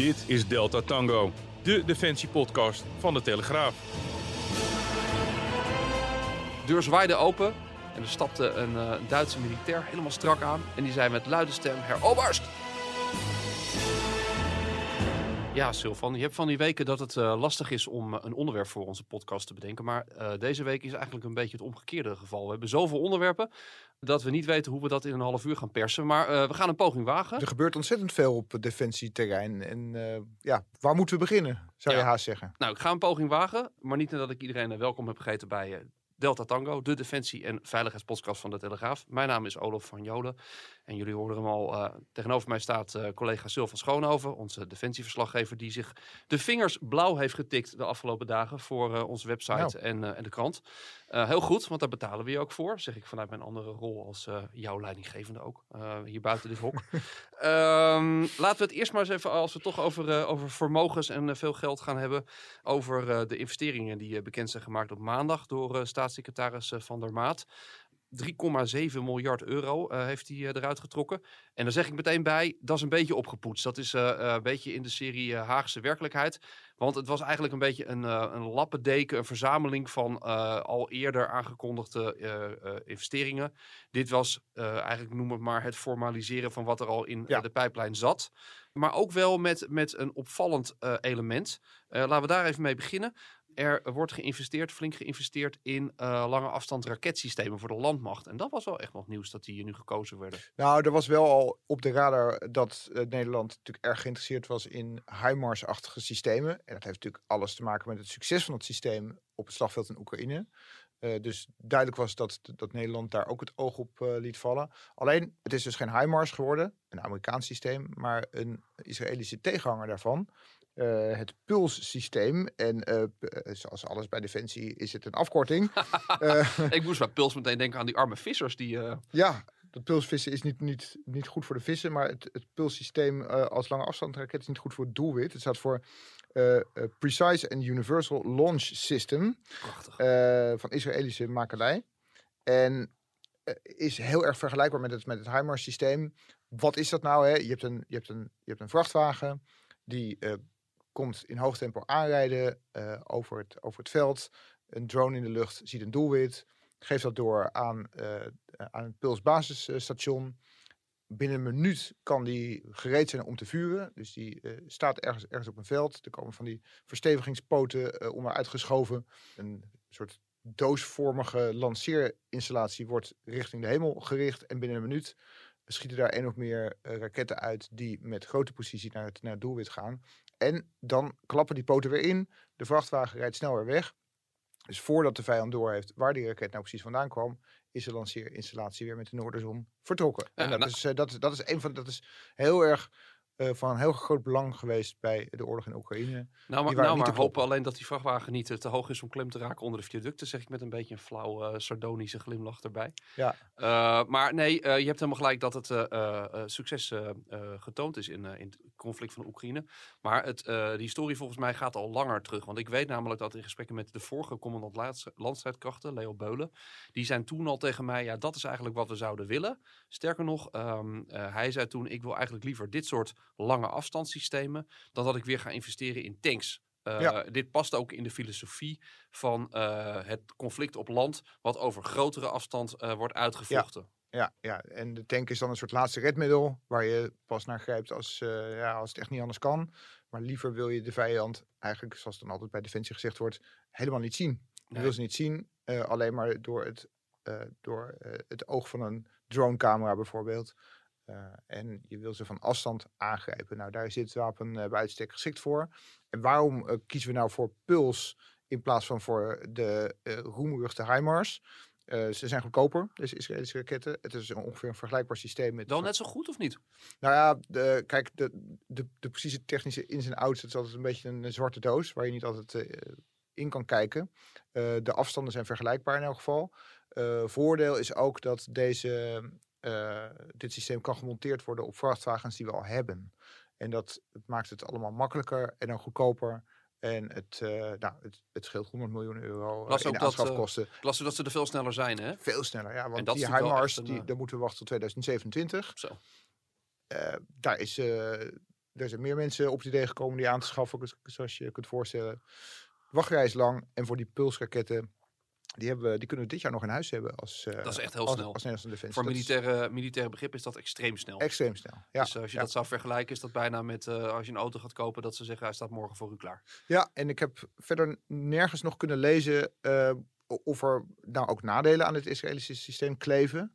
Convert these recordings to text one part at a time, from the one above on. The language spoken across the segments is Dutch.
Dit is Delta Tango, de defensiepodcast van de Telegraaf. De deur zwaaide open en er stapte een uh, Duitse militair helemaal strak aan. En die zei met luide stem, Herr Oberst! Ja, Sylvan, je hebt van die weken dat het uh, lastig is om een onderwerp voor onze podcast te bedenken. Maar uh, deze week is eigenlijk een beetje het omgekeerde geval. We hebben zoveel onderwerpen dat we niet weten hoe we dat in een half uur gaan persen. Maar uh, we gaan een poging wagen. Er gebeurt ontzettend veel op defensieterrein. En ja, waar moeten we beginnen, zou ja. je haast zeggen? Nou, ik ga een poging wagen. Maar niet nadat ik iedereen welkom heb gegeten bij Delta Tango, de defensie- en veiligheidspodcast van de Telegraaf. Mijn naam is Olof van Jolen. En jullie hoorden hem al. Uh, tegenover mij staat uh, collega Sylvan Schoonhoven, onze defensieverslaggever, die zich de vingers blauw heeft getikt de afgelopen dagen voor uh, onze website nou. en, en, de krant. Heel goed, want daar betalen we je ook voor. Zeg ik vanuit mijn andere rol als jouw leidinggevende ook. hier buiten dit hok. um, laten we het eerst maar eens even, als we het toch over, over vermogens en veel geld gaan hebben, over de investeringen die bekend zijn gemaakt op maandag door staatssecretaris Van der Maat. 3,7 miljard euro uh, heeft hij uh, eruit getrokken. En daar zeg ik meteen bij, dat is een beetje opgepoetst. Dat is uh, een beetje in de serie Haagse werkelijkheid. Want het was eigenlijk een beetje een, een lappendeken, een verzameling van al eerder aangekondigde investeringen. Dit was eigenlijk, noem het maar, het formaliseren van wat er al in ja. de pijplijn zat. Maar ook wel met, met een opvallend element. laten we daar even mee beginnen. Er wordt geïnvesteerd, flink geïnvesteerd in uh, lange afstand raketsystemen voor de landmacht. En dat was wel echt nog nieuws dat die hier nu gekozen werden. Nou, er was wel al op de radar dat uh, Nederland natuurlijk erg geïnteresseerd was in HIMARS-achtige systemen. En dat heeft natuurlijk alles te maken met het succes van het systeem op het slagveld in Oekraïne. Uh, dus duidelijk was dat, dat Nederland daar ook het oog op liet vallen. Alleen, het is dus geen HIMARS geworden, een Amerikaans systeem, maar een Israëlische tegenhanger daarvan. Uh, het pulssysteem. En uh, zoals alles bij Defensie is het een afkorting. uh, ik moest bij puls meteen denken aan die arme vissers. Die, Ja, dat pulsvissen is niet, niet, niet goed voor de vissen. Maar het, het pulssysteem als lange afstandsraket is niet goed voor het doelwit. Het staat voor Precise and Universal Launch System. van Israëlische makelij. En is heel erg vergelijkbaar met het, met het HIMARS systeem. Wat is dat nou? Hè? Je, hebt een, je, hebt een, je hebt een vrachtwagen die komt in hoog tempo aanrijden uh, over, het, over het veld. Een drone in de lucht ziet een doelwit. Geeft dat door aan, uh, aan het Puls basisstation. Binnen een minuut kan die gereed zijn om te vuren. Dus die uh, staat ergens, ergens op een veld. Er komen van die verstevigingspoten onderuit geschoven. Een soort doosvormige lanceerinstallatie wordt richting de hemel gericht. En binnen een minuut schieten daar één of meer raketten uit die met grote precisie naar het, naar het doelwit gaan. En dan klappen die poten weer in. De vrachtwagen rijdt snel weer weg. Dus voordat de vijand doorheeft waar die raket nou precies vandaan kwam, is de lanceerinstallatie weer met de Noorderzon vertrokken. Ja, en dat, nou, is, uh, dat, dat is een van dat is heel erg van heel groot belang geweest bij de oorlog in Oekraïne. Nou, maar, nou, maar hopen alleen dat die vrachtwagen niet uh, te hoog is om klem te raken onder de viaducten, zeg ik met een beetje een flauw uh, sardonische glimlach erbij. Ja. maar nee, je hebt helemaal gelijk dat het succes getoond is in, in het conflict van Oekraïne. Maar het, de historie volgens mij gaat al langer terug. Want ik weet namelijk dat in gesprekken met de vorige commandant landstrijdkrachten, Leo Beulen, die zijn toen al tegen mij, ja, dat is eigenlijk wat we zouden willen. Sterker nog, um, hij zei toen, ik wil eigenlijk liever dit soort lange afstandssystemen, dan dat ik weer ga investeren in tanks. Uh, Dit past ook in de filosofie van uh, het conflict op land, wat over grotere afstand uh, wordt uitgevochten. Ja. Ja, ja, en de tank is dan een soort laatste redmiddel waar je pas naar grijpt als, ja, als het echt niet anders kan. Maar liever wil je de vijand eigenlijk, zoals dan altijd bij Defensie gezegd wordt, helemaal niet zien. Je nee. wil ze niet zien, alleen maar door het, door het oog van een dronecamera bijvoorbeeld. Uh, en je wil ze van afstand aangrijpen. Nou, daar is dit wapen uh, bij uitstek geschikt voor. En waarom uh, kiezen we nou voor Puls in plaats van voor de uh, roemruchte HIMARS. Uh, ze zijn goedkoper, deze Israëlische raketten. Het is ongeveer een vergelijkbaar systeem met... Wel net zo goed of niet? Nou ja, de, kijk, de, de, de precieze technische ins en outs, het is altijd een beetje een, zwarte doos waar je niet altijd uh, in kan kijken. Uh, de afstanden zijn vergelijkbaar in elk geval. voordeel is ook dat deze, dit systeem kan gemonteerd worden op vrachtwagens die we al hebben. En dat maakt het allemaal makkelijker en dan goedkoper. En het, uh, nou, het, het, scheelt 100 miljoen euro las in aanschafkosten. Uh, las dat ze er veel sneller zijn, hè? Veel sneller, ja. Want die HIMARS, die, daar moeten we wachten tot 2027. Zo. Daar, is, er zijn meer mensen op het idee gekomen die aan te schaffen, zoals je kunt voorstellen. Wachtrij is lang en voor die pulsraketten die, hebben, die kunnen we dit jaar nog in huis hebben. Als, uh, dat is echt heel als, snel. Als Nederlandse defensie. Voor militaire, is... militaire begrip is dat extreem snel. Extreem snel, ja. Dus als je ja. dat zou vergelijken, is dat bijna met uh, als je een auto gaat kopen, dat ze zeggen hij staat morgen voor u klaar. Ja, en ik heb verder nergens nog kunnen lezen uh, of er nou ook nadelen aan het Israëlische systeem kleven.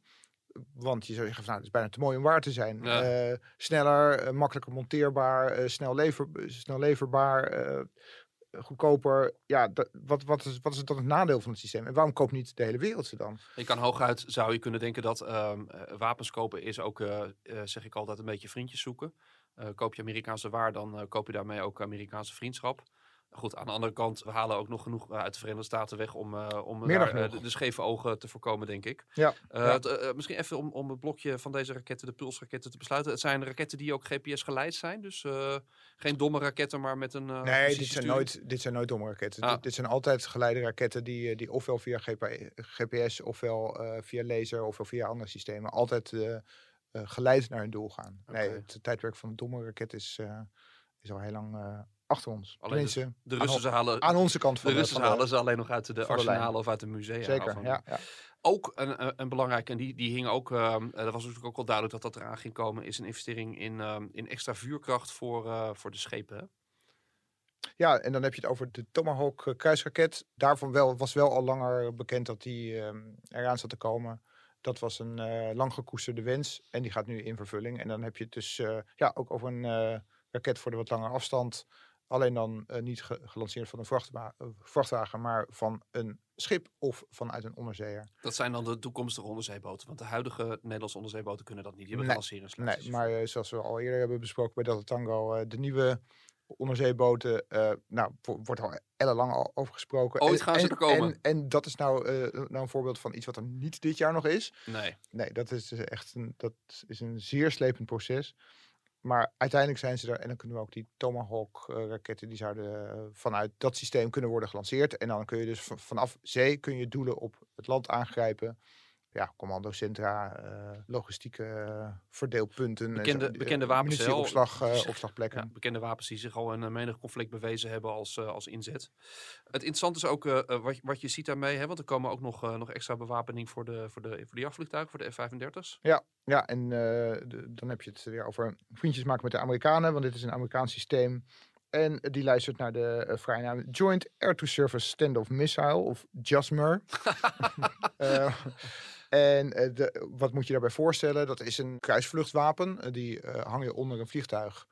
Want je zou zeggen, van, nou, het is bijna te mooi om waar te zijn. Ja. sneller, makkelijker monteerbaar, snel, lever, snel leverbaar goedkoper. Ja, wat, wat, is, wat is dan het nadeel van het systeem? En waarom koopt niet de hele wereld ze dan? Je kan hooguit, zou je kunnen denken dat um, wapens kopen is ook, uh, uh, zeg ik altijd, een beetje vriendjes zoeken. Koop je Amerikaanse waar, dan koop je daarmee ook Amerikaanse vriendschap. Goed, aan de andere kant, we halen ook nog genoeg uit de Verenigde Staten weg om, uh, om daar, uh, de, de, scheve ogen te voorkomen, denk ik. Ja, misschien even om, om het blokje van deze raketten, de pulsraketten, te besluiten. Het zijn raketten die ook GPS geleid zijn, dus geen domme raketten, maar met een. nee, dit zijn, nooit, dit zijn nooit domme raketten. Ah. Dit, dit, zijn altijd geleide raketten die, die ofwel via GPS, ofwel via laser, ofwel via andere systemen, altijd geleid naar hun doel gaan. Okay. Nee, het tijdwerk van een domme raket is, is al heel lang achter ons. Alleen de, de Russen ze halen aan onze kant van de Russen van halen ze alleen nog uit de, de arsenalen of uit de musea. Zeker, ja, ja. Ook een, een belangrijke, en die, die hing ook, uh, dat was natuurlijk ook wel duidelijk dat dat eraan ging komen, is een investering in, um, in extra vuurkracht voor, uh, voor de schepen. Hè? Ja, en dan heb je het over de Tomahawk kruisraket. Daarvan wel, was wel al langer bekend dat die um, eraan zat te komen. Dat was een lang gekoesterde wens en die gaat nu in vervulling. En dan heb je het dus ja, ook over een raket voor de wat langere afstand. Alleen dan uh, niet ge gelanceerd van een vrachtwa vrachtwagen, maar van een schip of vanuit een onderzeeër. Dat zijn dan de toekomstige onderzeeboten, want de huidige Nederlandse onderzeeboten kunnen dat niet. Die hebben nee. Nee, maar uh, zoals we al eerder hebben besproken bij Delta Tango, uh, de nieuwe onderzeeboten, nou, wordt al ellenlang al over gesproken. Ooit gaan en, ze er komen. En, en, dat is nou, nou een voorbeeld van iets wat er niet dit jaar nog is. Nee. Nee, dat is echt een, dat is een zeer slepend proces. Maar uiteindelijk zijn ze er en dan kunnen we ook die Tomahawk-raketten, die zouden uh, vanuit dat systeem kunnen worden gelanceerd. En dan kun je dus vanaf zee kun je doelen op het land aangrijpen. Ja, commandocentra, uh, logistieke uh, verdeelpunten. Bekende, bekende wapens. Opslag, opslagplekken. Ja, bekende wapens die zich al in menig conflict bewezen hebben als, als inzet. Het interessante is ook wat, wat je ziet daarmee, hè, want er komen ook nog, nog extra bewapening voor de, voor de, voor de jachtvliegtuigen, voor de F-35's. Ja, ja, en de, dan heb je het weer over vriendjes maken met de Amerikanen, want dit is een Amerikaans systeem. En die luistert naar de uh, vrije naam Joint Air-to-Surface Standoff Missile, of JASMER. uh, en de, wat moet je daarbij voorstellen? Dat is een kruisvluchtwapen. die hang je onder een vliegtuig.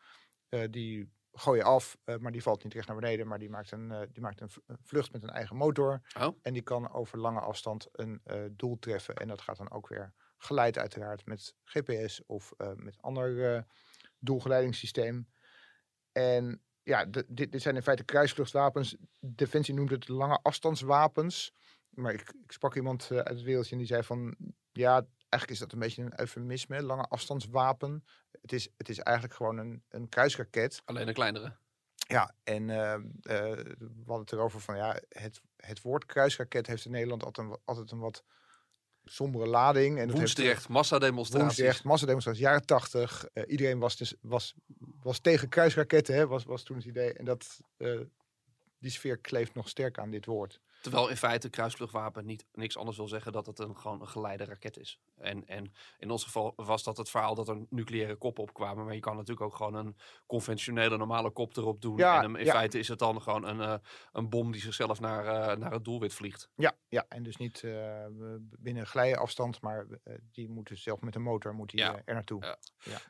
die gooi je af, maar die valt niet recht naar beneden. Maar die maakt een, die maakt een vlucht met een eigen motor. Oh. En die kan over lange afstand een doel treffen. En dat gaat dan ook weer geleid uiteraard met GPS of met ander doelgeleidingssysteem. En ja, dit, dit, zijn in feite kruisvluchtwapens. Defensie noemt het lange afstandswapens. Maar ik, ik sprak iemand uh, uit het wereldje en die zei van... Ja, eigenlijk is dat een beetje een eufemisme, lange afstandswapen. Het is, het is eigenlijk gewoon een, een kruisraket. Alleen een kleinere. Ja, en we hadden het erover van ja, het, het woord kruisraket heeft in Nederland altijd een, altijd een wat sombere lading. En Woensdrecht, massademonstraties. Woensdrecht, massademonstraties, jaren tachtig. Uh, iedereen was, dus, was, was tegen kruisraketten, hè, was, was toen het idee. En dat, die sfeer kleeft nog sterk aan dit woord. Terwijl in feite kruisvluchtwapen niet niks anders wil zeggen dat het een, gewoon een geleide raket is. En, en in ons geval was dat het verhaal dat er nucleaire koppen opkwamen. Maar je kan natuurlijk ook gewoon een conventionele normale kop erop doen. Ja, en hem- in ja. feite is het dan gewoon een, eh, een bom die zichzelf naar, eh, naar het doelwit vliegt. Ja, ja, en dus niet eh, binnen glijafstand, maar die moet dus zelf met een motor moet die, Ja. er naartoe. Ja.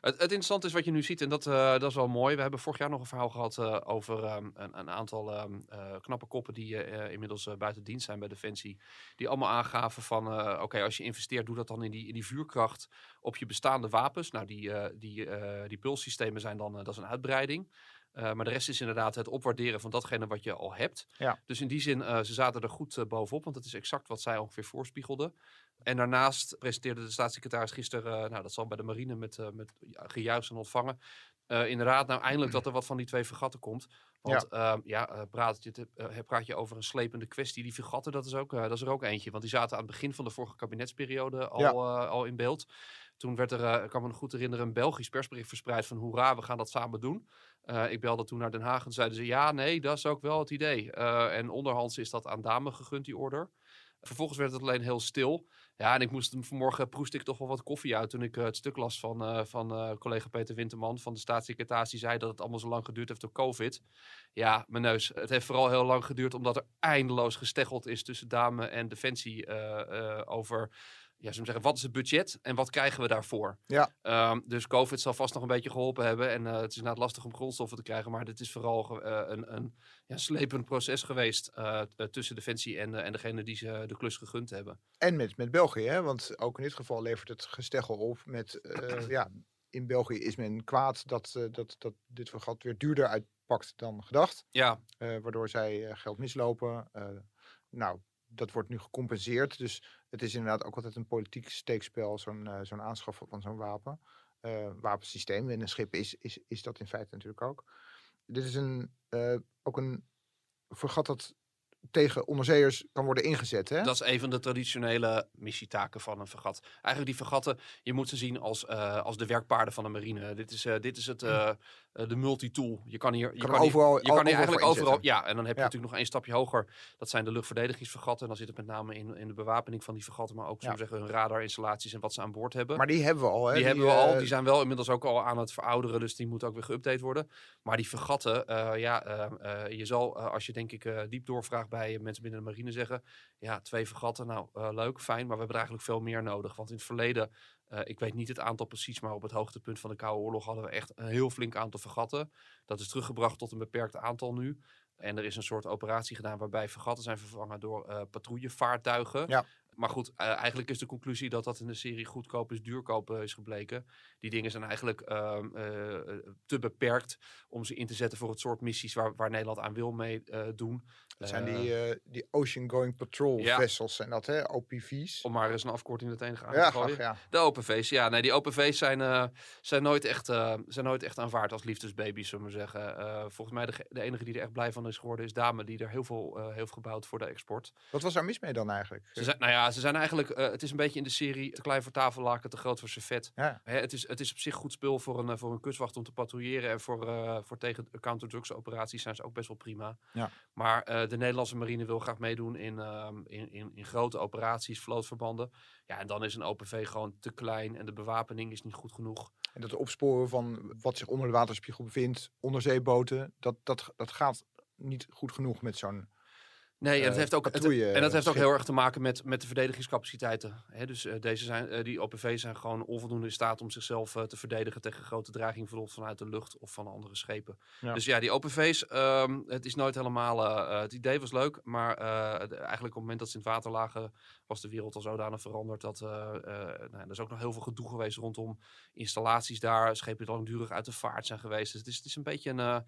Het, het interessante is wat je nu ziet, en dat, dat is wel mooi. We hebben vorig jaar nog een verhaal gehad eh, over ehm, een, een aantal ehm, eh, knappe koppen die inmiddels eh, buiten dienst zijn bij Defensie. Die allemaal aangaven van, eh, oké, als je investeert, doe dat dan in die, in die vuurkracht op je bestaande wapens. Nou, die, eh, die, eh, die pulssystemen zijn dan, dat is een uitbreiding. Eh, maar de rest is inderdaad het opwaarderen van datgene wat je al hebt. Ja. Dus in die zin, eh, ze zaten er goed eh, bovenop, want dat is exact wat zij ongeveer voorspiegelden. En daarnaast presenteerde de staatssecretaris gisteren, nou dat zal bij de marine met, met ja, gejuich zijn ontvangen. inderdaad, nou eindelijk dat er wat van die twee vergatten komt. Want ja, ja eh, praat, je, praat je over een slepende kwestie. Die vergatten, dat is, ook, dat is er ook eentje. Want die zaten aan het begin van de vorige kabinetsperiode al, Ja. al in beeld. Toen werd er, ik kan me nog goed herinneren, een Belgisch persbericht verspreid van hoera, we gaan dat samen doen. Eh, ik belde toen naar Den Haag en zeiden ze ja, nee, dat is ook wel het idee. Eh, en onderhands is dat aan Dame gegund, die order. Vervolgens werd het alleen heel stil. Ja, en ik moest vanmorgen proest ik toch wel wat koffie uit toen ik eh, het stuk las van, van collega Peter Winterman van de staatssecretaris. Die zei dat het allemaal zo lang geduurd heeft door COVID. Ja, mijn neus. Het heeft vooral heel lang geduurd omdat er eindeloos gesteggeld is tussen Dame en Defensie over ja, we zeggen, wat is het budget en wat krijgen we daarvoor? Ja. Ehm, dus COVID zal vast nog een beetje geholpen hebben. En eh, het is inderdaad lastig om grondstoffen te krijgen. Maar dit is vooral eh, een, een ja, slepend proces geweest eh, tussen Defensie en, en degene die ze de klus gegund hebben. En met, met België, hè? want ook in dit geval levert het gesteggel op met, ja, in België is men kwaad dat, dat, dat dit vergat weer duurder uitpakt dan gedacht. Ja, waardoor zij geld mislopen. Nou, dat wordt nu gecompenseerd. Dus het is inderdaad ook altijd een politiek steekspel, zo'n eh, zo'n aanschaf van zo'n wapen. eh, wapensysteem. En een schip is, is, is dat in feite natuurlijk ook. Dit is een, eh, ook een vergat dat tegen onderzeeërs kan worden ingezet. Hè? dat is een van de traditionele missietaken van een vergat. Eigenlijk die vergatten, je moet ze zien als, als de werkpaarden van de marine. Dit is, dit is het, eh, eh, de multitool. Je kan hier, je Kan kan hier- overal- je kan hier overal eigenlijk overal. Ja, en dan heb je Ja. natuurlijk nog één stapje hoger. Dat zijn de luchtverdedigingsvergatten. En dan zit het met name in, in de bewapening van die vergatten, maar ook Ja. zo zeggen hun radarinstallaties en wat ze aan boord hebben. Maar die hebben we al. Hè? die, hebben we al. eh, Die zijn wel inmiddels ook al aan het verouderen. Dus die moeten ook weer geüpdate worden. Maar die vergatten, eh, ja, je zal als je denk ik diep doorvraagt bij mensen binnen de marine zeggen. Ja, twee vergatten, nou leuk, fijn. Maar we hebben er eigenlijk veel meer nodig. Want in het verleden, eh, ik weet niet het aantal precies. Maar op het hoogtepunt van de Koude Oorlog hadden we echt een heel flink aantal vergatten. Dat is teruggebracht tot een beperkt aantal nu. En er is een soort operatie gedaan waarbij vergatten zijn vervangen door eh, patrouillevaartuigen. Ja. Maar goed, eh, eigenlijk is de conclusie dat dat in de serie goedkoop is duurkoop is gebleken. Die dingen zijn eigenlijk ehm, eh, eh, te beperkt om ze in te zetten voor het soort missies waar, waar Nederland aan wil mee eh, doen. Dat zijn Eh, die, eh, die Ocean Going Patrol Ja. vessels. En dat, hè? OPV's. Om maar eens een afkorting tegen aan ja, te gooien. ja. De OPV's, ja. Nee, die OPV's zijn, eh, zijn, nooit echt, eh, zijn nooit echt aanvaard als liefdesbaby's, zullen we maar zeggen. Eh, volgens mij de, de enige die er echt blij van is geworden is Dame, die er heel veel eh, heeft gebouwd voor de export. Wat was daar mis mee dan eigenlijk? Ze zijn, nou ja, ze zijn eigenlijk, eh, het is een beetje in de serie te klein voor tafellaken, te groot voor servet. Ja. Hè, het, is, het is op zich goed spul voor een, eh, voor een kustwacht om te patrouilleren. En voor, eh, voor tegen counterdrugs operaties zijn ze ook best wel prima. Ja. Maar eh, de Nederlandse marine wil graag meedoen in, ehm, in, in, in grote operaties, vlootverbanden. Ja, en dan is een OPV gewoon te klein en de bewapening is niet goed genoeg. En dat opsporen van wat zich onder de waterspiegel bevindt, onderzeeboten, dat, dat, dat gaat niet goed genoeg met zo'n. Nee, en Eh, dat heeft ook, het, en dat heeft ook heel erg te maken met, met de verdedigingscapaciteiten. Hè, dus eh, deze zijn, eh, die OPV's zijn gewoon onvoldoende in staat om zichzelf te verdedigen tegen grote dreiging, bijvoorbeeld vanuit de lucht of van andere schepen. Ja. Dus ja, die OPV's, ehm, het is nooit helemaal. het idee was leuk, maar eigenlijk op het moment dat ze in het water lagen, was de wereld al zodanig veranderd dat eh, eh, nou, er is ook nog heel veel gedoe geweest rondom installaties daar, schepen die langdurig uit de vaart zijn geweest. Dus het is, het is een beetje een. eh,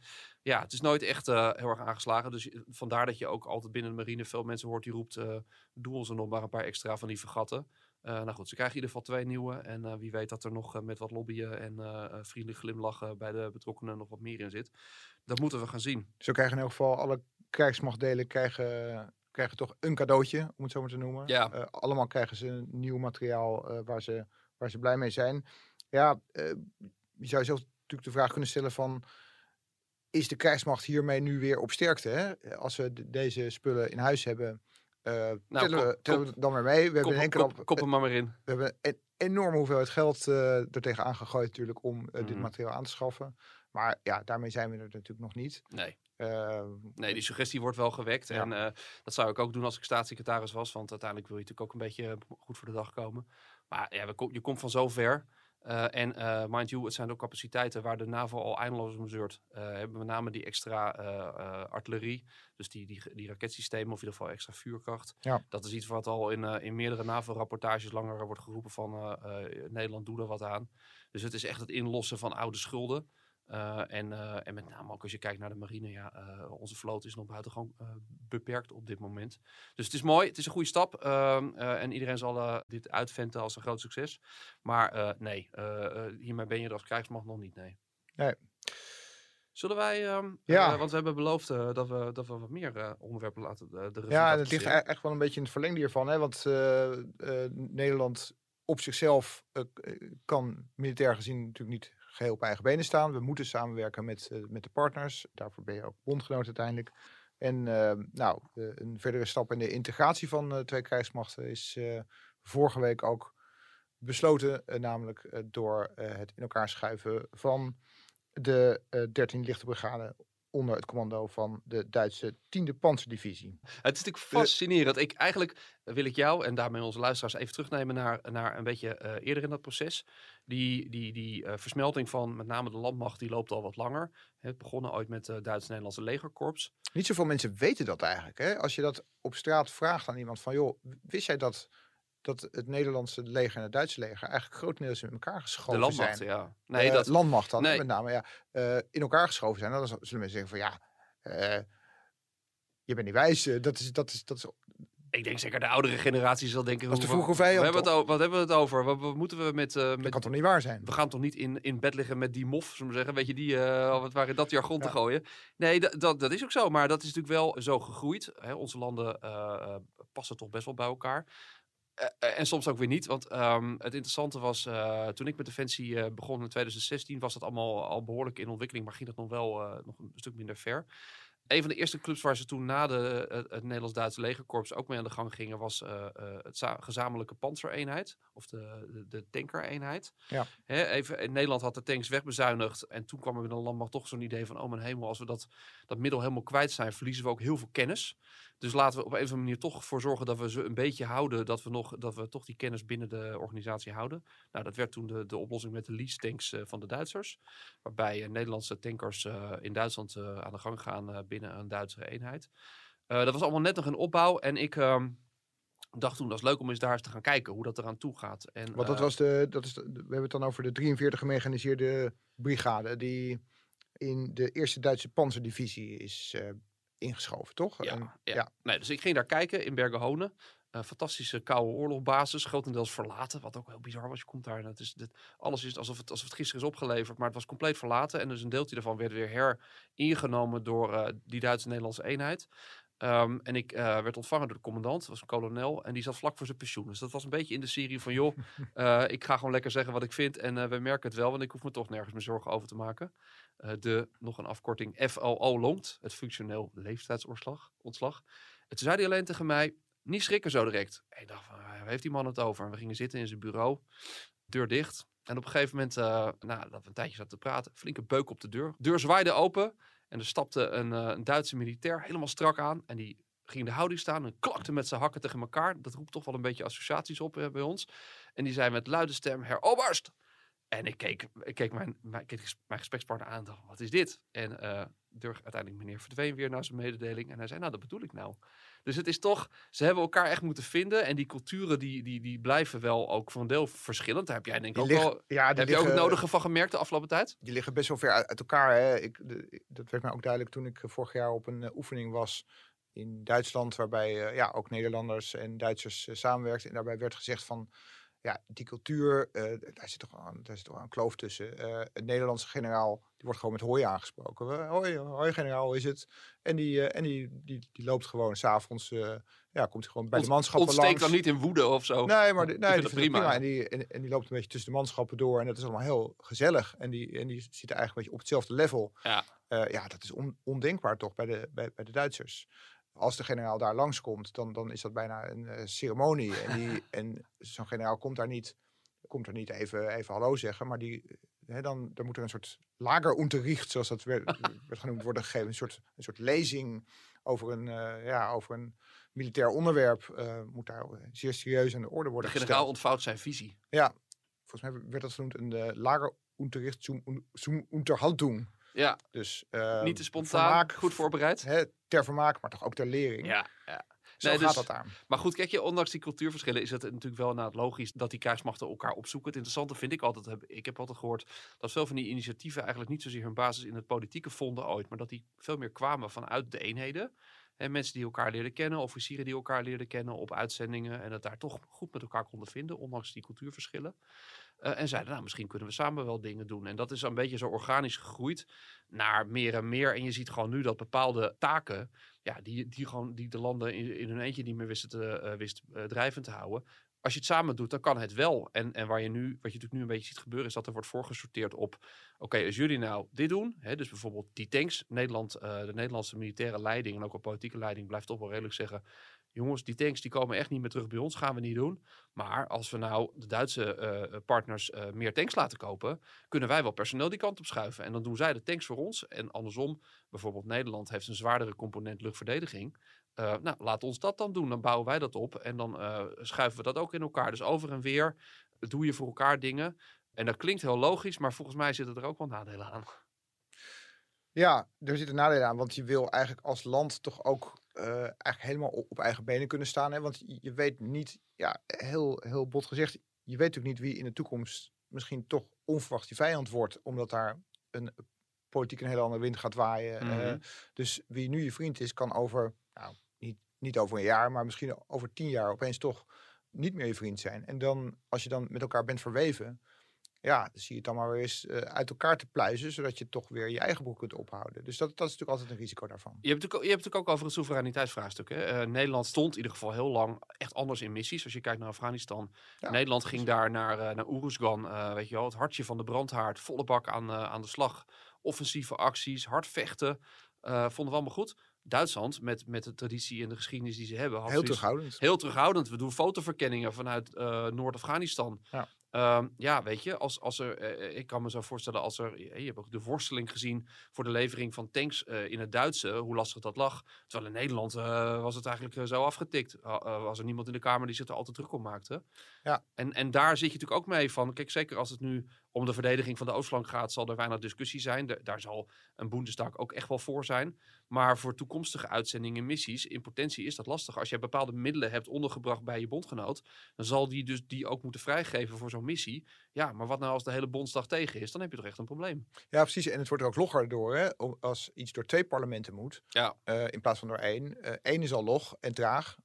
ja, het is nooit echt heel erg aangeslagen. Dus vandaar dat je ook altijd binnen de marine veel mensen hoort die roept: doe ons er nog maar een paar extra van die vergatten. Nou goed, ze krijgen in ieder geval twee nieuwe. En wie weet dat er nog met wat lobbyen en vriendelijk glimlachen bij de betrokkenen nog wat meer in zit. Dat moeten we gaan zien. Zo krijgen in elk geval alle krijgsmachtdelen krijgen, krijgen toch een cadeautje, om het zo maar te noemen. Ja. Eh, allemaal krijgen ze nieuw materiaal eh, waar, ze, waar ze blij mee zijn. Ja, eh, je zou zelf natuurlijk de vraag kunnen stellen van... Is de krijgsmacht hiermee nu weer op sterkte? Hè? Als we de- deze spullen in huis hebben, Nou, tellen, kop- we, tellen we het dan weer mee. We hebben, Kop, in één keer kop, kop maar maar in. we hebben een enorme hoeveelheid geld er tegenaan gegooid natuurlijk om dit Mhm. materiaal aan te schaffen. Maar ja, daarmee zijn we er natuurlijk nog niet. Nee. Eh, Nee, die suggestie wordt wel gewekt. Ja. En eh, dat zou ik ook doen als ik staatssecretaris was. Want uiteindelijk wil je natuurlijk ook een beetje eh, goed voor de dag komen. Maar ja, we kom- je komt van zo ver. Eh, en mind you, het zijn ook capaciteiten waar de NAVO al eindeloos om zeurt. Hebben met name die extra artillerie. Dus die, die, die raketsystemen, of in ieder geval extra vuurkracht. Ja. Dat is iets wat al in, in meerdere NAVO-rapportages langer wordt geroepen van Nederland doe er wat aan. Dus het is echt het inlossen van oude schulden. Eh, en, eh, en met name ook als je kijkt naar de marine, ja, eh, onze vloot is nog buitengewoon beperkt op dit moment. Dus het is mooi, het is een goede stap. ehm, eh, en iedereen zal dit uitventen als een groot succes. Maar nee, hiermee ben je er als krijgsmacht nog niet, nee. Nee. Zullen wij, ehm, Ja. want we hebben beloofd dat, we, dat we wat meer onderwerpen laten de, ja, dat ligt e- echt wel een beetje in het verlengde hiervan. Hè? Want Nederland op zichzelf kan militair gezien natuurlijk niet geheel op eigen benen staan. We moeten samenwerken met, eh, met de partners. Daarvoor ben je ook bondgenoot uiteindelijk. En eh, nou, een verdere stap in de integratie van eh, twee krijgsmachten is eh, vorige week ook besloten. namelijk door het in elkaar schuiven van de eh 13 lichte brigade onder het commando van de Duitse 10e panzerdivisie. Het is natuurlijk fascinerend. Ik, eigenlijk wil ik jou en daarmee onze luisteraars even terugnemen naar, naar een beetje eh, eerder in dat proces. Die, die, die eh, versmelting van met name de landmacht, die loopt al wat langer. Het begonnen ooit met het Duits-Nederlandse legerkorps. Niet zoveel mensen weten dat eigenlijk. Hè? Als je dat op straat vraagt aan iemand van... joh, wist jij dat, dat het Nederlandse leger en het Duitse leger... eigenlijk grotendeels in elkaar geschoven De landmacht, zijn? ja. Nee, Eh, dat, landmacht dan, nee. met name. Ja, eh, in elkaar geschoven zijn. Dan zullen mensen zeggen van ja... eh, je bent niet wijs. dat, is, dat, is, dat is ik denk zeker de oudere generatie zal denken... Dat is de vroege vijand, we hebben het Wat hebben we het over? Wat, wat moeten we met... eh, Dat met kan toch niet waar zijn? we gaan toch niet in, in bed liggen met die mof, zullen we zeggen. Weet je, die, wat waren dat jargon te Ja. gooien. Nee, dat, dat, dat is ook zo. Maar dat is natuurlijk wel zo gegroeid. Hè? Onze landen passen toch best wel bij elkaar. Eh, eh, en soms ook weer niet. Want ehm, het interessante was, eh, toen ik met Defensie eh, begon in 2016, was dat allemaal al behoorlijk in ontwikkeling, maar ging dat nog wel nog een stuk minder ver. Een van de eerste clubs waar ze toen na de, het, Nederlands-Duitse legerkorps ook mee aan de gang gingen, was het za- gezamenlijke panzereenheid, of de, de, de tankereenheid. Ja. Hè, even, in Nederland had de tanks wegbezuinigd en toen kwam er binnen de landmacht toch zo'n idee van, oh mijn hemel, als we dat, dat middel helemaal kwijt zijn, verliezen we ook heel veel kennis. Dus laten we op een of andere manier toch voor zorgen dat we ze een beetje houden, dat we, nog, dat we toch die kennis binnen de organisatie houden. Nou, dat werd toen de, de oplossing met de lease tanks eh, van de Duitsers. Waarbij eh, Nederlandse tankers eh, in Duitsland aan de gang gaan binnen een Duitse eenheid. Dat was allemaal net nog een opbouw. En ik ehm, dacht toen, dat is leuk om eens daar eens te gaan kijken hoe dat eraan toe gaat. En, Want dat was de, dat is de- we hebben het dan over de 43 gemechaniseerde brigade... die in de eerste Duitse panzerdivisie is eh, ingeschoven, toch? Ja, En- ja. Nee, dus ik ging daar kijken in Bergenhone. Een fantastische koude oorlogbasis, grotendeels verlaten. Wat ook heel bizar was. Je komt daar en het is, dit, alles is alsof het, alsof het gisteren is opgeleverd. Maar het was compleet verlaten. En dus een deeltje daarvan werd weer heringenomen door eh, die Duitse-Nederlandse eenheid. Ehm, en ik eh, werd ontvangen door de commandant, dat was een kolonel. En die zat vlak voor zijn pensioen. Dus dat was een beetje in de serie van... joh, eh, ik ga gewoon lekker zeggen wat ik vind. En eh, we merken het wel, want ik hoef me toch nergens meer zorgen over te maken. De, nog een afkorting, FOO longt. Het functioneel leeftijdsontslag. Ontslag. En toen zei hij alleen tegen mij, niet schrikken zo direct. En ik dacht, van, waar heeft die man het over? En we gingen zitten in zijn bureau, deur dicht. En op een gegeven moment, uh, nou, dat we een tijdje zaten te praten, flinke beuk op de deur. Deur zwaaide open en er stapte een, uh, een Duitse militair helemaal strak aan. En die ging in de houding staan en klakte met zijn hakken tegen elkaar. Dat roept toch wel een beetje associaties op uh, bij ons. En die zei met luide stem, Herr Oberst! En ik keek, ik keek, mijn, mijn, gesprekspartner aan en dacht, wat is dit? En uh, deur, uiteindelijk meneer verdween weer naar zijn mededeling. En hij zei, nou, dat bedoel ik nou. Dus het is toch, ze hebben elkaar echt moeten vinden. En die culturen die, die, die blijven wel ook van deel verschillend. Daar heb jij denk ik ook liggen, wel, ja, heb liggen, je ook het nodige van gemerkt de afgelopen tijd? Die liggen best wel ver uit, uit elkaar. Hè. Ik, de, dat werd mij ook duidelijk toen ik vorig jaar op een uh, oefening was in Duitsland. Waarbij uh, ja, ook Nederlanders en Duitsers uh, samenwerkten. En daarbij werd gezegd van, ja, die cultuur, daar, zit toch een, daar zit toch een kloof tussen. Het Nederlandse generaal, die wordt gewoon met hoi aangesproken. Hoi, hoi generaal, is het? En die, uh, en die, die, die loopt gewoon s'avonds, uh, ja, komt gewoon bij Ont, de manschappen ontsteekt langs. dan niet in woede of zo? Nee, maar die, nee, die prima. prima. En, die, en, en, die loopt een beetje tussen de manschappen door. En dat is allemaal heel gezellig. En die, en die zit eigenlijk een beetje op hetzelfde level. Ja, uh, ja dat is on, ondenkbaar toch bij de, bij, bij de Duitsers. als de generaal daar langskomt, dan, dan is dat bijna een eh, ceremonie. En, die, en zo'n generaal komt daar niet, komt er niet even, even hallo zeggen, maar die, eh, hè, dan, dan moet er een soort lagerunterricht, zoals dat werd, werd genoemd, worden gegeven. Een soort, een soort lezing over een, eh, ja, over een militair onderwerp. eh, moet daar zeer serieus aan de orde De worden generaal gesteld. ontvouwt zijn visie. Ja, volgens mij werd dat genoemd een uh, lagerunterricht zum, zum Unterhaltung. Ja, Dus eh, niet te spontaan, vermaak, goed voorbereid. hè, ter vermaak, maar toch ook ter lering. Ja, ja. Zo Nee, gaat dus- dat daar. Maar goed, kijk je, ondanks die cultuurverschillen is het natuurlijk wel inderdaad logisch dat die krijgsmachten elkaar opzoeken. Het interessante vind ik altijd, heb- ik heb altijd gehoord dat veel van die initiatieven eigenlijk niet zozeer hun basis in het politieke vonden ooit, maar dat die veel meer kwamen vanuit de eenheden. En mensen die elkaar leerden kennen, officieren die elkaar leerden kennen op uitzendingen en het daar toch goed met elkaar konden vinden, ondanks die cultuurverschillen. Eh, en zeiden, nou, misschien kunnen we samen wel dingen doen. En dat is een beetje zo organisch gegroeid naar meer en meer. En je ziet gewoon nu dat bepaalde taken, ja, die, die, gewoon, die de landen in, in hun eentje niet meer wisten te, eh, wist eh, drijvend te houden. Als je het samen doet, dan kan het wel. En, en waar je nu, wat je natuurlijk nu een beetje ziet gebeuren, is dat er wordt voorgesorteerd op, oké, als jullie nou dit doen, hè, dus bijvoorbeeld die tanks, Nederland, eh, de Nederlandse militaire leiding en ook de politieke leiding blijft toch wel redelijk zeggen, jongens, die tanks die komen echt niet meer terug bij ons, gaan we niet doen. Maar als we nou de Duitse eh, partners eh, meer tanks laten kopen, kunnen wij wel personeel die kant op schuiven. En dan doen zij de tanks voor ons. En andersom, bijvoorbeeld Nederland heeft een zwaardere component luchtverdediging. Eh, nou, laat ons dat dan doen. Dan bouwen wij dat op en dan schuiven we dat ook in elkaar. Dus over en weer doe je voor elkaar dingen. En dat klinkt heel logisch, maar volgens mij zitten er ook wel nadelen aan. Ja, er zitten nadelen aan, want je wil eigenlijk als land toch ook eigenlijk helemaal op, op eigen benen kunnen staan. Hè? Want je, weet niet, ja, heel, heel bot gezegd, je weet natuurlijk niet wie in de toekomst misschien toch onverwacht je vijand wordt, omdat daar een politiek een hele andere wind gaat waaien. eh. Mhm. dus wie nu je vriend is, kan over, nou, niet, niet over een jaar, maar misschien over tien jaar opeens toch niet meer je vriend zijn. En dan, als je dan met elkaar bent verweven, ja, dan zie je het dan maar weer eens eh, uit elkaar te pluizen, zodat je toch weer je eigen broek kunt ophouden. Dus dat, dat is natuurlijk altijd een risico daarvan. Je hebt, natuurlijk, je hebt natuurlijk ook over het soevereiniteitsvraagstuk. Hè? Eh, Nederland stond in ieder geval heel lang echt anders in missies. Als je kijkt naar Afghanistan. Ja, Nederland ging daar naar, eh naar Oeruzgan. eh, weet je wel, het hartje van de brandhaard. Volle bak aan, aan de slag. Offensieve acties, hard vechten. vonden we allemaal goed. Duitsland, met, met de traditie en de geschiedenis die ze hebben. had Heel terughoudend. Heel terughoudend. We doen fotoverkenningen vanuit Noord-Afghanistan. Ja. Ehm, ja, weet je, als, als er, eh, ik kan me zo voorstellen als er, je hebt ook de worsteling gezien voor de levering van tanks eh, in het Duitse, hoe lastig dat lag. Terwijl in Nederland eh, was het eigenlijk eh, zo afgetikt. Was er niemand in de Kamer die zich er altijd druk om maakte. Ja. En, en daar zit je natuurlijk ook mee van, kijk, zeker als het nu om de verdediging van de Oostflank gaat, zal er weinig discussie zijn. De- daar zal een Bundestag ook echt wel voor zijn. Maar voor toekomstige uitzendingen en missies, in potentie is dat lastig. Als je bepaalde middelen hebt ondergebracht bij je bondgenoot, dan zal die dus die ook moeten vrijgeven voor zo'n missie. Ja, maar wat nou als de hele bondsdag tegen is, dan heb je toch echt een probleem. Ja, precies. En het wordt er ook logger door, hè? om- Als iets door twee parlementen moet, Ja. eh, in plaats van door één. Eén is al log en traag,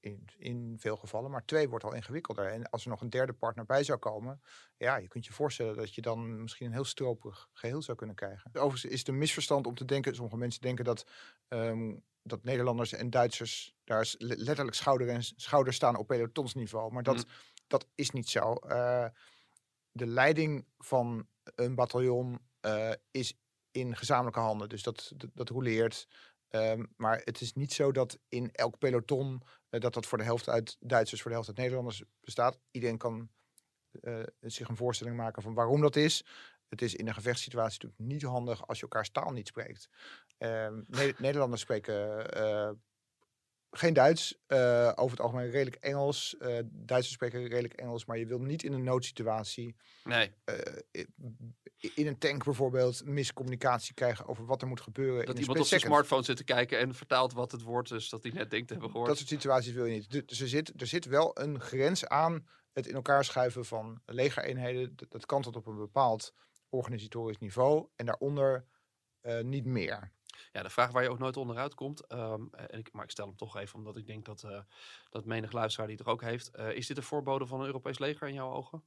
in, in veel gevallen, maar twee wordt al ingewikkelder. En als er nog een derde partner bij zou komen, ja, je kunt je voorstellen dat je dan misschien een heel stroperig geheel zou kunnen krijgen. Overigens is het een misverstand om te denken, sommige mensen denken dat, ehm, dat Nederlanders en Duitsers daar letterlijk schouder en schouder staan op pelotonsniveau. Maar dat, Mm. dat is niet zo. Eh, de leiding van een bataljon eh, is in gezamenlijke handen. Dus dat, dat, dat roleert. Ehm, maar het is niet zo dat in elk peloton dat dat voor de helft uit Duitsers, voor de helft uit Nederlanders bestaat. Iedereen kan eh, zich een voorstelling maken van waarom dat is. Het is in een gevechtssituatie natuurlijk niet handig als je elkaars taal niet spreekt. Ehm, Ne- Nederlanders spreken eh, geen Duits, eh, over het algemeen redelijk Engels. Eh, Duitsers spreken redelijk Engels, maar je wil niet in een noodsituatie Nee, eh, in een tank bijvoorbeeld miscommunicatie krijgen over wat er moet gebeuren. dat in iemand op zijn smartphone zit te kijken en vertaalt wat het woord is dat hij net denkt te hebben gehoord. Dat soort situaties wil je niet. Du- Dus er zit, er zit wel een grens aan het in elkaar schuiven van legereenheden. Dat, dat kan tot op een bepaald organisatorisch niveau. En daaronder niet meer. Ja, de vraag waar je ook nooit onderuit komt, ehm, en ik, maar ik stel hem toch even omdat ik denk dat, eh, dat menig luisteraar die het er ook heeft. eh, is dit een voorbode van een Europees leger in jouw ogen?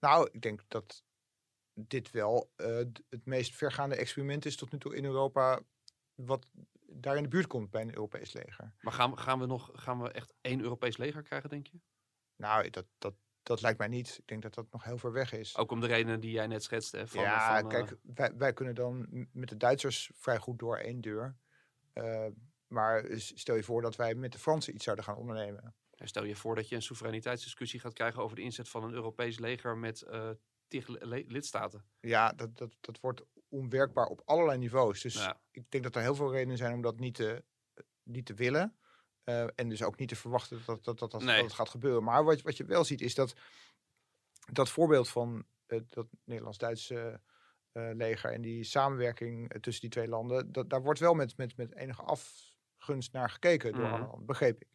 Nou, ik denk dat dit wel eh, het meest vergaande experiment is tot nu toe in Europa. Wat daar in de buurt komt bij een Europees leger. Maar gaan, we- gaan, we nog, gaan we echt één Europees leger krijgen, denk je? Nou, dat, dat, dat lijkt mij niet. Ik denk dat dat nog heel ver weg is. Ook om de redenen die jij net schetste. Van, ja, van, eh, kijk, wij, wij kunnen dan met de Duitsers vrij goed door één deur. Eh, maar stel je voor dat wij met de Fransen iets zouden gaan ondernemen. En Stel je voor dat je een soevereiniteitsdiscussie gaat krijgen over de inzet van een Europees leger met tig li- lidstaten. Ja, dat, dat, dat wordt onwerkbaar op allerlei niveaus. Dus Ja. ik denk dat er heel veel redenen zijn om dat niet te, niet te willen. Eh, en dus ook niet te verwachten dat, dat, dat, dat, Nee. dat het gaat gebeuren. Maar wat, wat je wel ziet is dat dat voorbeeld van eh, dat Nederlands-Duitse eh, leger en die samenwerking tussen die twee landen, dat, daar wordt wel met, met, met enige afgunst naar gekeken door alle landen, begreep ik.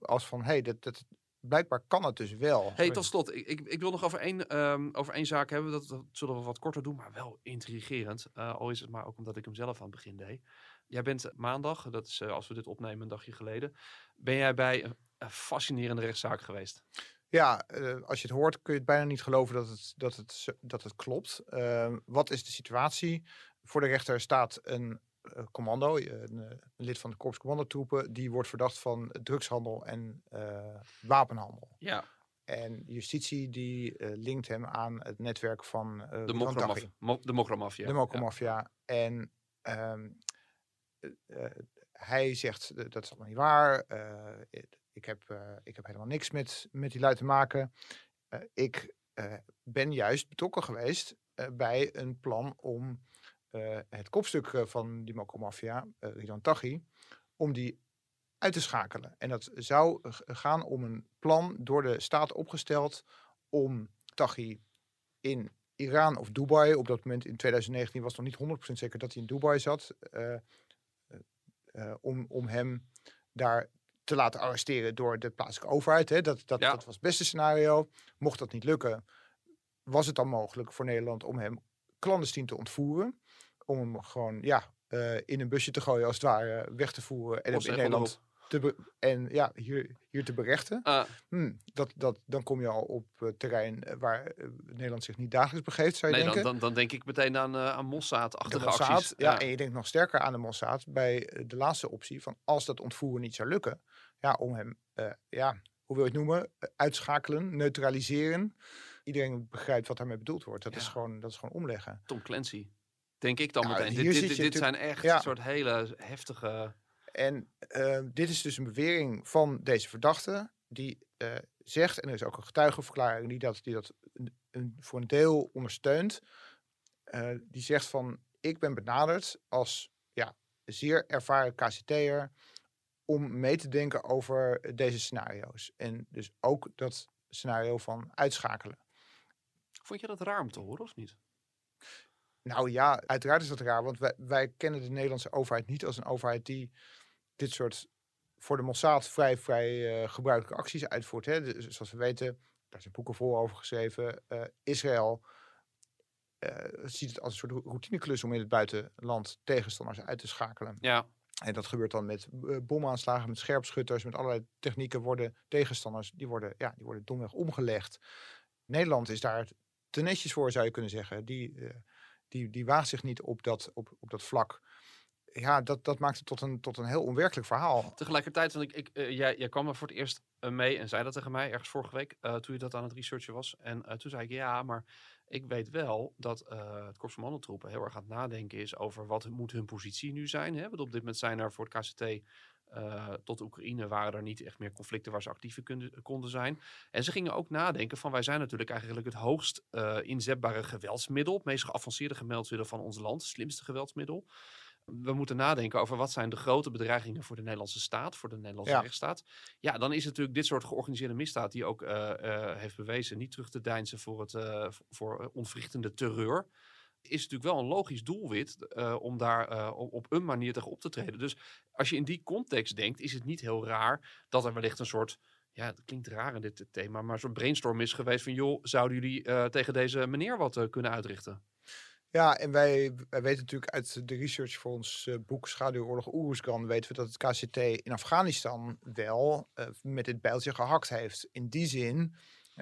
Als van, hé, hey, dat, dat, blijkbaar kan het dus wel. Hey, tot slot, ik, ik, ik wil nog over één, ehm, over één zaak hebben. Dat, dat zullen we wat korter doen, maar wel intrigerend. Eh, al is het maar ook omdat ik hem zelf aan het begin deed. Jij bent maandag, dat is eh, als we dit opnemen een dagje geleden, ben jij bij een, een fascinerende rechtszaak geweest. Ja, eh, als je het hoort kun je het bijna niet geloven dat het, dat het, dat het klopt. Ehm, wat is de situatie? Voor de rechter staat een commando, eh, een, eh, een lid van de korps commandotroepen, die wordt verdacht van drugshandel en eh, wapenhandel. Ja, En justitie die eh, linkt hem aan het netwerk van eh de Ridwan Mokramaf- Taghi, Mo- de Mokramafia. de Mokromafia. En ehm, eh, eh, hij zegt eh, dat is allemaal niet waar. Eh, ik- heb, eh, ik heb helemaal niks met, met die lui te maken. Eh, ik eh, ben juist betrokken geweest eh, bij een plan om eh, het kopstuk eh, van die Mokromafia, uh, Ridwan Taghi, om die uit te schakelen. En dat zou eh, gaan om een plan door de staat opgesteld om Taghi in Iran of Dubai, op dat moment in 2019 was het nog niet 100% zeker dat hij in Dubai zat, eh, eh, eh, om, om hem daar te laten arresteren door de plaatselijke overheid. Hè. Dat, dat, Ja. dat was het beste scenario. Mocht dat niet lukken, was het dan mogelijk voor Nederland om hem clandestien te ontvoeren. Om hem gewoon ja, eh, in een busje te gooien, als het ware, weg te voeren. En in Nederland te en ja, hier, hier te berechten. Ah, Hm, dat, dat, dan kom je al op eh, terrein eh, waar Nederland zich niet dagelijks begeeft, zou je nee, dan, denken. dan, dan denk ik meteen aan, aan Mossad-achtige acties. ja, en je denkt nog sterker aan de Mossad bij de laatste optie van als dat ontvoeren niet zou lukken, ja, om hem, ja, hoe wil je het noemen, uitschakelen, neutraliseren. Iedereen begrijpt wat daarmee bedoeld wordt. Dat, is, gewoon, dat is gewoon omleggen. Tom Clancy. Denk ik dan Ja, meteen. Dit, zijn echt ja. een soort hele heftige... En eh, dit is dus een bewering van deze verdachte, die eh, zegt, en er is ook een getuigenverklaring die dat, die dat een, een- voor een deel ondersteunt, eh, die zegt van, ik ben benaderd als ja, zeer ervaren KCT'er om mee te denken over deze scenario's. En dus ook dat scenario van uitschakelen. Vond je dat raar om te horen of niet? Nou ja, uiteraard is dat raar, want wij, wij kennen de Nederlandse overheid niet als een overheid die dit soort voor de Mossad vrij, vrij eh, gebruikelijke acties uitvoert. Hè. Dus, zoals we weten, daar zijn boeken voor over geschreven. eh, Israël eh, ziet het als een soort routineklus om in het buitenland tegenstanders uit te schakelen. Ja, En dat gebeurt dan met eh, bomaanslagen, met scherpschutters, met allerlei technieken worden tegenstanders, die worden, ja, die worden domweg omgelegd. Nederland is daar te netjes voor, zou je kunnen zeggen. Die, eh, die, die waagt zich niet op dat, op, op dat vlak. Ja, dat, dat maakt het tot een, tot een heel onwerkelijk verhaal. tegelijkertijd, want ik, ik, eh, jij, jij kwam er voor het eerst eh, mee en zei dat tegen mij ergens vorige week, eh, toen je dat aan het researchen was. En toen zei ik, ja, maar ik weet wel dat het Korps van Mandeltroepen heel erg aan het nadenken is over wat moet hun positie nu zijn. Hè? Want op dit moment zijn er voor het KCT eh, tot Oekraïne waren er niet echt meer conflicten waar ze actief konden, konden zijn. En ze gingen ook nadenken van wij zijn natuurlijk eigenlijk het hoogst eh, inzetbare geweldsmiddel, het meest geavanceerde geweldsmiddel van ons land, het slimste geweldsmiddel. We moeten nadenken over wat zijn de grote bedreigingen voor de Nederlandse staat, voor de Nederlandse Ja. rechtsstaat. Ja, dan is natuurlijk dit soort georganiseerde misdaad die ook eh, heeft bewezen niet terug te deinzen voor, het, voor ontwrichtende terreur. Is natuurlijk wel een logisch doelwit eh, om daar eh, op, een manier tegen op te treden. Dus als je in die context denkt, is het niet heel raar dat er wellicht een soort, ja, het klinkt raar in dit thema, maar soort brainstorm is geweest van, joh, zouden jullie eh, tegen deze meneer wat kunnen uitrichten? Ja, en wij, wij weten natuurlijk uit de research voor ons boek Schaduwoorlog Oeruzgan, weten we dat het KCT in Afghanistan wel met dit bijltje gehakt heeft. In die zin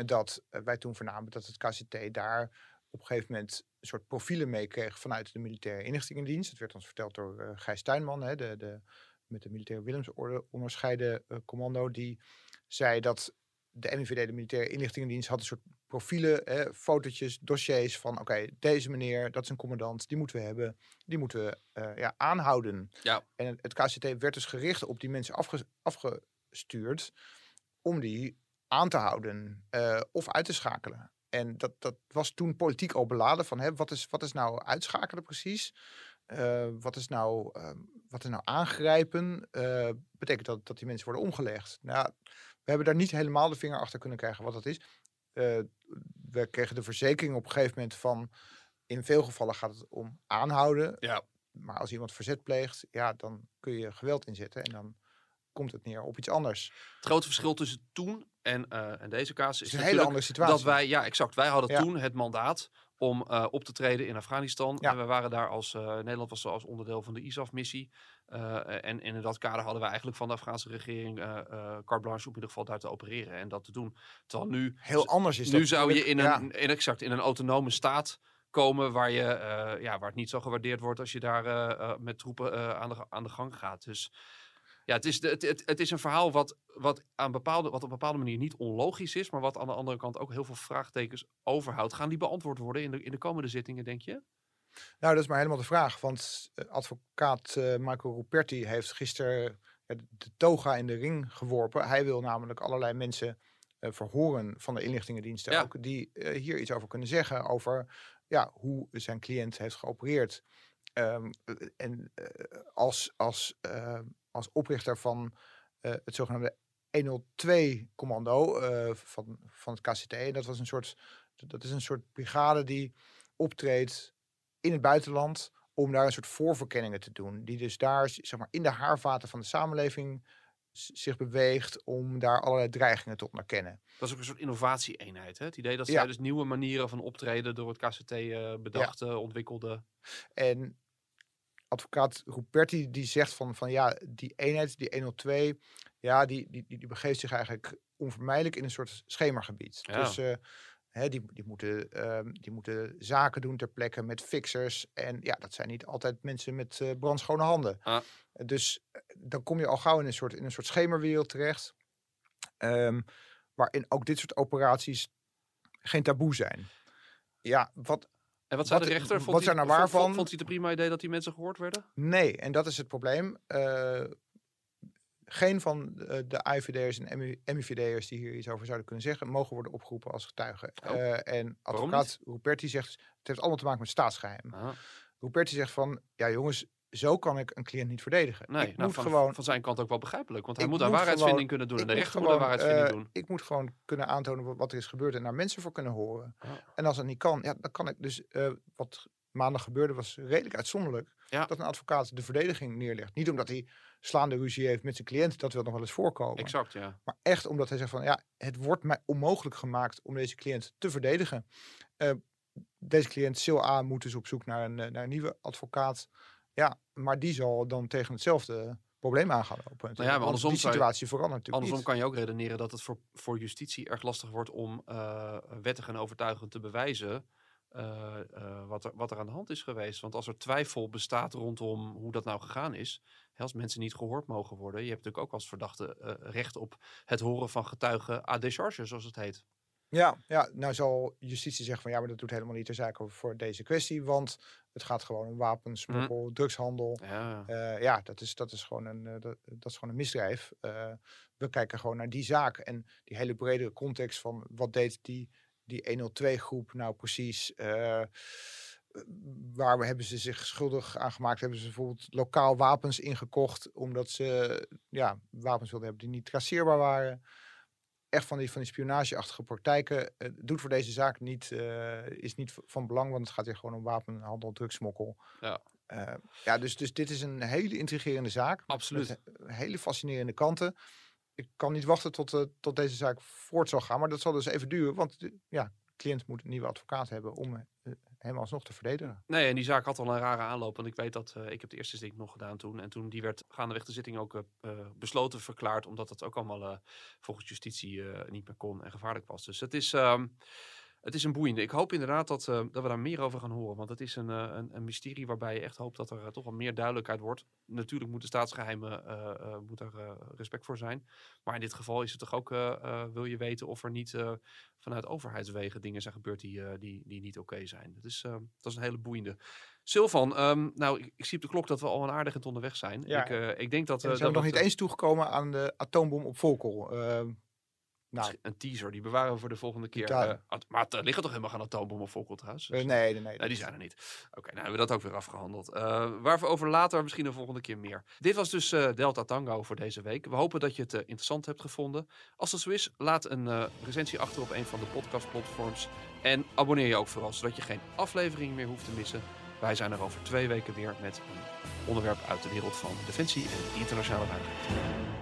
dat wij toen vernamen dat het KCT daar op een gegeven moment een soort profielen meekreeg vanuit de militaire inlichtingendienst. Het werd ons verteld door eh, Gijs Tuinman, hè, de, de, met de militaire Willemsorde onderscheiden eh, commando, die zei dat de MIVD, de militaire inlichtingendienst, had een soort profielen, hè, fotootjes, dossiers van oké, deze meneer, dat is een commandant, die moeten we hebben, die moeten we eh, ja, aanhouden. Ja. En het, het KCT werd dus gericht op die mensen afge, afgestuurd om die aan te houden of uit te schakelen. En dat, dat was toen politiek al beladen van hè, wat, is, wat is nou uitschakelen precies? Eh, wat, is nou, ehm, wat is nou aangrijpen? Eh, betekent dat dat die mensen worden omgelegd? Nou, we hebben daar niet helemaal de vinger achter kunnen krijgen wat dat is. Eh, we kregen de verzekering op een gegeven moment van... in veel gevallen gaat het om aanhouden. Ja. Maar als iemand verzet pleegt, ja, dan kun je geweld inzetten. En dan komt het neer op iets anders. Het grote verschil tussen toen en, eh, en deze casus Het is is een hele natuurlijk andere situatie. dat wij, ja exact, wij hadden Ja. toen het mandaat om eh, op te treden in Afghanistan. Ja. En we waren daar als, eh, Nederland was als onderdeel van de ISAF-missie. Eh, en in dat kader hadden we eigenlijk van de Afghaanse regering carte blanche om in ieder geval daar te opereren en dat te doen. Terwijl nu, Heel anders is dat. nu zou je in een, in, exact, in een autonome staat komen waar, je, ja, waar het niet zo gewaardeerd wordt als je daar met troepen aan, de, aan de gang gaat. Dus ja, het is, de, het, het, het is een verhaal wat, wat, aan bepaalde, wat op een bepaalde manier niet onlogisch is, maar wat aan de andere kant ook heel veel vraagtekens overhoudt. Gaan die beantwoord worden in de, in de komende zittingen, denk je? Nou, dat is maar helemaal de vraag. Want eh, advocaat eh, Marco Ruperti heeft gisteren de toga in de ring geworpen. Hij wil namelijk allerlei mensen eh, verhoren van de inlichtingendiensten Ja. ook. Die hier iets over kunnen zeggen. Over ja, hoe zijn cliënt heeft geopereerd. Ehm, eh, en als, als, eh, als oprichter van eh, het zogenaamde 102-commando eh, van, van het KCT. En dat, was een soort, dat is een soort brigade die optreedt in het buitenland om daar een soort voorverkenningen te doen. Die dus daar zeg maar, in de haarvaten van de samenleving zich beweegt om daar allerlei dreigingen te onderkennen. Dat is ook een soort innovatie-eenheid. Hè? Het idee dat Ja. zij dus nieuwe manieren van optreden door het KCT eh bedacht, eh, ontwikkelde. En advocaat Ruperti die zegt van, van ja, die eenheid, die 102, ja, die, die, die, die begeeft zich eigenlijk onvermijdelijk in een soort schemergebied. Ja. Dus eh, hè, die, die, moeten, ehm, die moeten zaken doen ter plekke met fixers. En ja, dat zijn niet altijd mensen met eh, brandschone handen. Ah. Dus eh, dan kom je al gauw in een soort, in een soort schemerwereld terecht. ehm, waarin ook dit soort operaties geen taboe zijn. Ja, wat, En wat zei Wat- de rechter? wat Vond daar hij- nou waar vond- hij het een prima idee dat die mensen gehoord werden? Nee, en dat is het probleem. Eh, geen van eh, de IVD'ers en MI MIVD'ers die hier iets over zouden kunnen zeggen, mogen worden opgeroepen als getuigen. Oh. Eh, en advocaat Ruperti zegt, het heeft allemaal te maken met staatsgeheim. Ah, Ruperti zegt van, ja jongens, zo kan ik een cliënt niet verdedigen. nee, ik nou, moet van, gewoon, van zijn kant ook wel begrijpelijk. Want hij moet daar waarheidsvinding gewoon- kunnen doen. En de moet rechter moet daar waarheidsvinding eh, doen. Ik moet gewoon kunnen aantonen wa- wat er is gebeurd en naar mensen voor kunnen horen. Ja. En als dat niet kan, ja, dan kan ik dus, eh, wat maandag gebeurde was redelijk uitzonderlijk. Ja. Dat een advocaat de verdediging neerlegt. Niet omdat hij slaande ruzie heeft met zijn cliënt, dat wil nog wel eens voorkomen. Exact, ja. Maar echt omdat hij zegt van ja, het wordt mij onmogelijk gemaakt om deze cliënt te verdedigen. Eh, deze cliënt, Sil A, moet dus op zoek naar een, naar een nieuwe advocaat. Ja, maar die zal dan tegen hetzelfde probleem aan gaan lopen. natuurlijk. Nou maar Want andersom die je- situatie verandert natuurlijk Andersom niet. kan je ook redeneren dat het voor, voor justitie erg lastig wordt om eh, wettig en overtuigend te bewijzen eh, eh, wat, er, wat er aan de hand is geweest. Want als er twijfel bestaat rondom hoe dat nou gegaan is, hè, als mensen niet gehoord mogen worden, je hebt natuurlijk ook als verdachte recht op het horen van getuigen à décharge, zoals het heet. Ja, ja, nou zal justitie zeggen van ja, maar dat doet helemaal niet ter zake voor deze kwestie. Want het gaat gewoon om wapensmokkel, drugshandel. Ja, Eh, ja, dat is, dat, is gewoon een, eh, dat, dat is gewoon een misdrijf. Eh, we kijken gewoon naar die zaak en die hele bredere context van wat deed die, die 102-groep nou precies. waar hebben ze zich schuldig aan gemaakt? Hebben ze bijvoorbeeld lokaal wapens ingekocht omdat ze ja, wapens wilden hebben die niet traceerbaar waren? Echt van die, van die spionageachtige praktijken. eh, doet voor deze zaak niet, eh, is niet van belang, want het gaat hier gewoon om wapenhandel, drugsmokkel. Ja. Eh, ja, dus, dus dit is een hele intrigerende zaak. Absoluut. Met hele fascinerende kanten. Ik kan niet wachten tot, tot deze zaak voort zal gaan. Maar dat zal dus even duren. Want ja, de cliënt moet een nieuwe advocaat hebben om hem alsnog te verdedigen. Nee, en die zaak had al een rare aanloop. Want ik weet dat eh, ik heb de eerste zitting nog gedaan toen. En toen die werd gaandeweg de zitting ook eh, eh, besloten verklaard. Omdat dat ook allemaal volgens justitie niet meer kon en gevaarlijk was. Dus het is. ehm, het is een boeiende. Ik hoop inderdaad dat, eh, dat we daar meer over gaan horen. Want het is een, eh, een, een mysterie waarbij je echt hoopt dat er eh, toch wel meer duidelijkheid wordt. Natuurlijk moeten staatsgeheimen eh, eh, moet er eh, respect voor zijn. Maar in dit geval is het toch ook, eh, eh, wil je weten of er niet eh, vanuit overheidswegen dingen zijn gebeurd die, eh, die, die niet oké zijn. Dat is, eh, dat is een hele boeiende. Silvan, ehm, nou, ik, zie op de klok dat we al een aardig eind onderweg zijn. Ja. Ik, eh, ik denk dat... Eh, we zijn nog niet het, eens toegekomen aan de atoombom op Volkel. Nou, Een teaser, die bewaren we voor de volgende keer. Eh, maar er liggen toch helemaal geen atoombommen op Volkel trouwens? eh, nee, nee, nee. Nee, die zijn er niet. Oké, nou hebben we dat ook weer afgehandeld. Eh waar we over later misschien de volgende keer meer. Dit was dus eh, Delta Tango voor deze week. We hopen dat je het eh, interessant hebt gevonden. Als dat zo is, laat een eh, recensie achter op een van de podcastplatforms. En abonneer je ook vooral, zodat je geen aflevering meer hoeft te missen. Wij zijn er over twee weken weer met een onderwerp uit de wereld van defensie en internationale veiligheid.